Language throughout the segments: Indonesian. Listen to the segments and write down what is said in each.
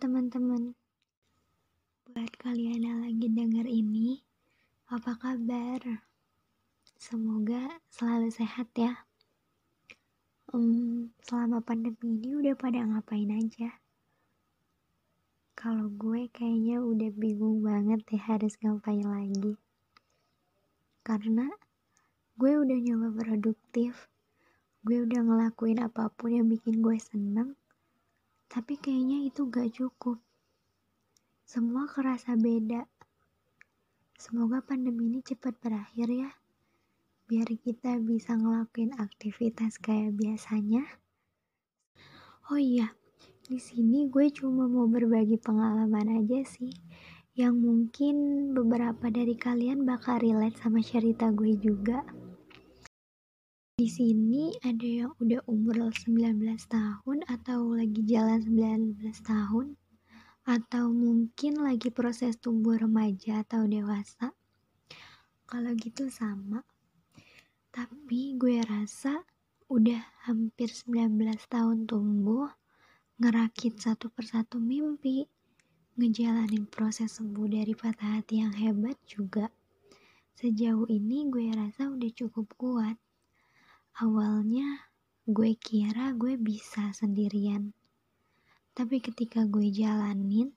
teman-teman. Buat kalian yang lagi denger ini, apa kabar? Semoga selalu sehat ya. Um, selama pandemi ini udah pada ngapain aja? Kalau gue kayaknya udah bingung banget ya harus ngapain lagi. Karena gue udah nyoba produktif, gue udah ngelakuin apa pun yang bikin gue seneng, tapi kayaknya itu gak cukup. Semua kerasa beda. Semoga pandemi ini cepat berakhir ya. Biar kita bisa ngelakuin aktivitas kayak biasanya. Oh iya, di sini gue cuma mau berbagi pengalaman aja sih. Yang mungkin beberapa dari kalian bakal relate sama cerita gue juga. Di sini ada yang udah umur 19 tahun atau lagi jalan 19 tahun atau mungkin lagi proses tumbuh remaja atau dewasa. Kalau gitu sama. Tapi gue rasa udah hampir 19 tahun tumbuh, ngerakit satu persatu mimpi, ngejalanin proses sembuh dari patah hati yang hebat juga. Sejauh ini gue rasa udah cukup kuat Awalnya gue kira gue bisa sendirian. Tapi ketika gue jalanin,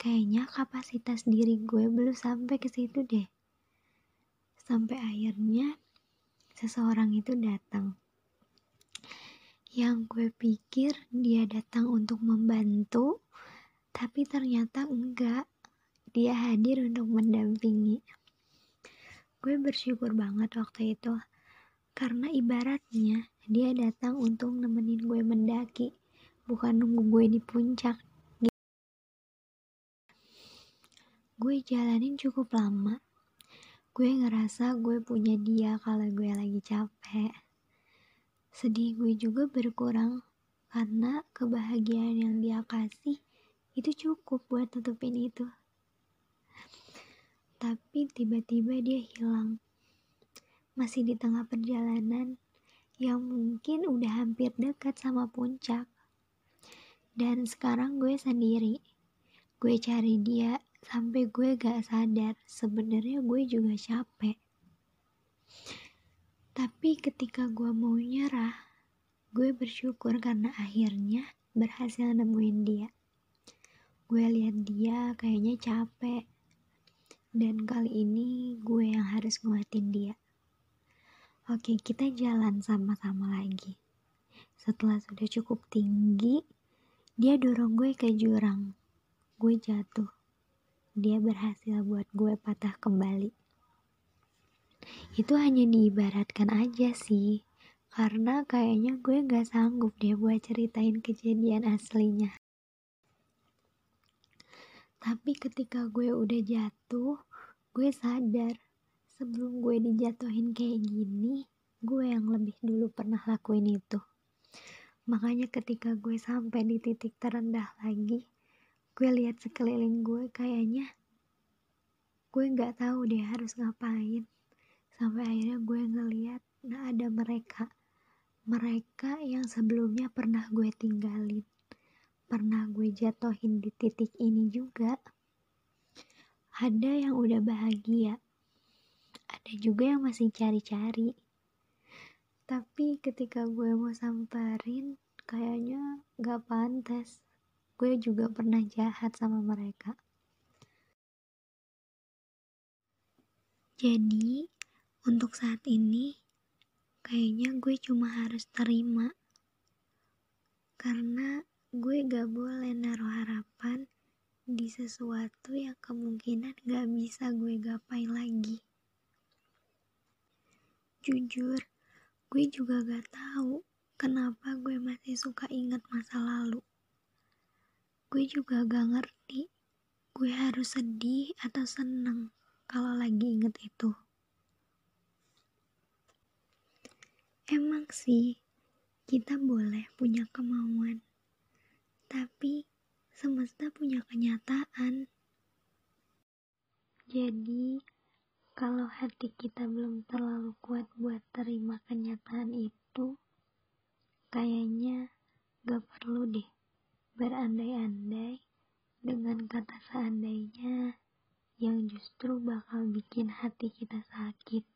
kayaknya kapasitas diri gue belum sampai ke situ deh. Sampai akhirnya seseorang itu datang. Yang gue pikir dia datang untuk membantu, tapi ternyata enggak. Dia hadir untuk mendampingi. Gue bersyukur banget waktu itu karena ibaratnya dia datang untuk nemenin gue mendaki, bukan nunggu gue di puncak. Gue jalanin cukup lama. Gue ngerasa gue punya dia kalau gue lagi capek. Sedih gue juga berkurang karena kebahagiaan yang dia kasih itu cukup buat tutupin itu. Tapi tiba-tiba dia hilang masih di tengah perjalanan yang mungkin udah hampir dekat sama puncak. Dan sekarang gue sendiri. Gue cari dia sampai gue gak sadar sebenarnya gue juga capek. Tapi ketika gue mau nyerah, gue bersyukur karena akhirnya berhasil nemuin dia. Gue lihat dia kayaknya capek. Dan kali ini gue yang harus nguatin dia. Oke, kita jalan sama-sama lagi. Setelah sudah cukup tinggi, dia dorong gue ke jurang. Gue jatuh. Dia berhasil buat gue patah kembali. Itu hanya diibaratkan aja sih. Karena kayaknya gue gak sanggup deh buat ceritain kejadian aslinya. Tapi ketika gue udah jatuh, gue sadar sebelum gue dijatuhin kayak gini, gue yang lebih dulu pernah lakuin itu. Makanya ketika gue sampai di titik terendah lagi, gue lihat sekeliling gue kayaknya gue nggak tahu deh harus ngapain. Sampai akhirnya gue ngeliat, nah ada mereka. Mereka yang sebelumnya pernah gue tinggalin. Pernah gue jatuhin di titik ini juga. Ada yang udah bahagia, ada juga yang masih cari-cari. Tapi ketika gue mau samperin kayaknya gak pantas. Gue juga pernah jahat sama mereka. Jadi untuk saat ini kayaknya gue cuma harus terima. Karena gue gak boleh naruh harapan di sesuatu yang kemungkinan gak bisa gue gapai lagi. Jujur, gue juga gak tahu kenapa gue masih suka ingat masa lalu. Gue juga gak ngerti gue harus sedih atau seneng kalau lagi inget itu. Emang sih, kita boleh punya kemauan, tapi semesta punya kenyataan. Jadi, kalau hati kita belum terlalu kuat buat terima kenyataan itu, kayaknya gak perlu deh berandai-andai kata seandainya yang justru bakal bikin hati kita sakit.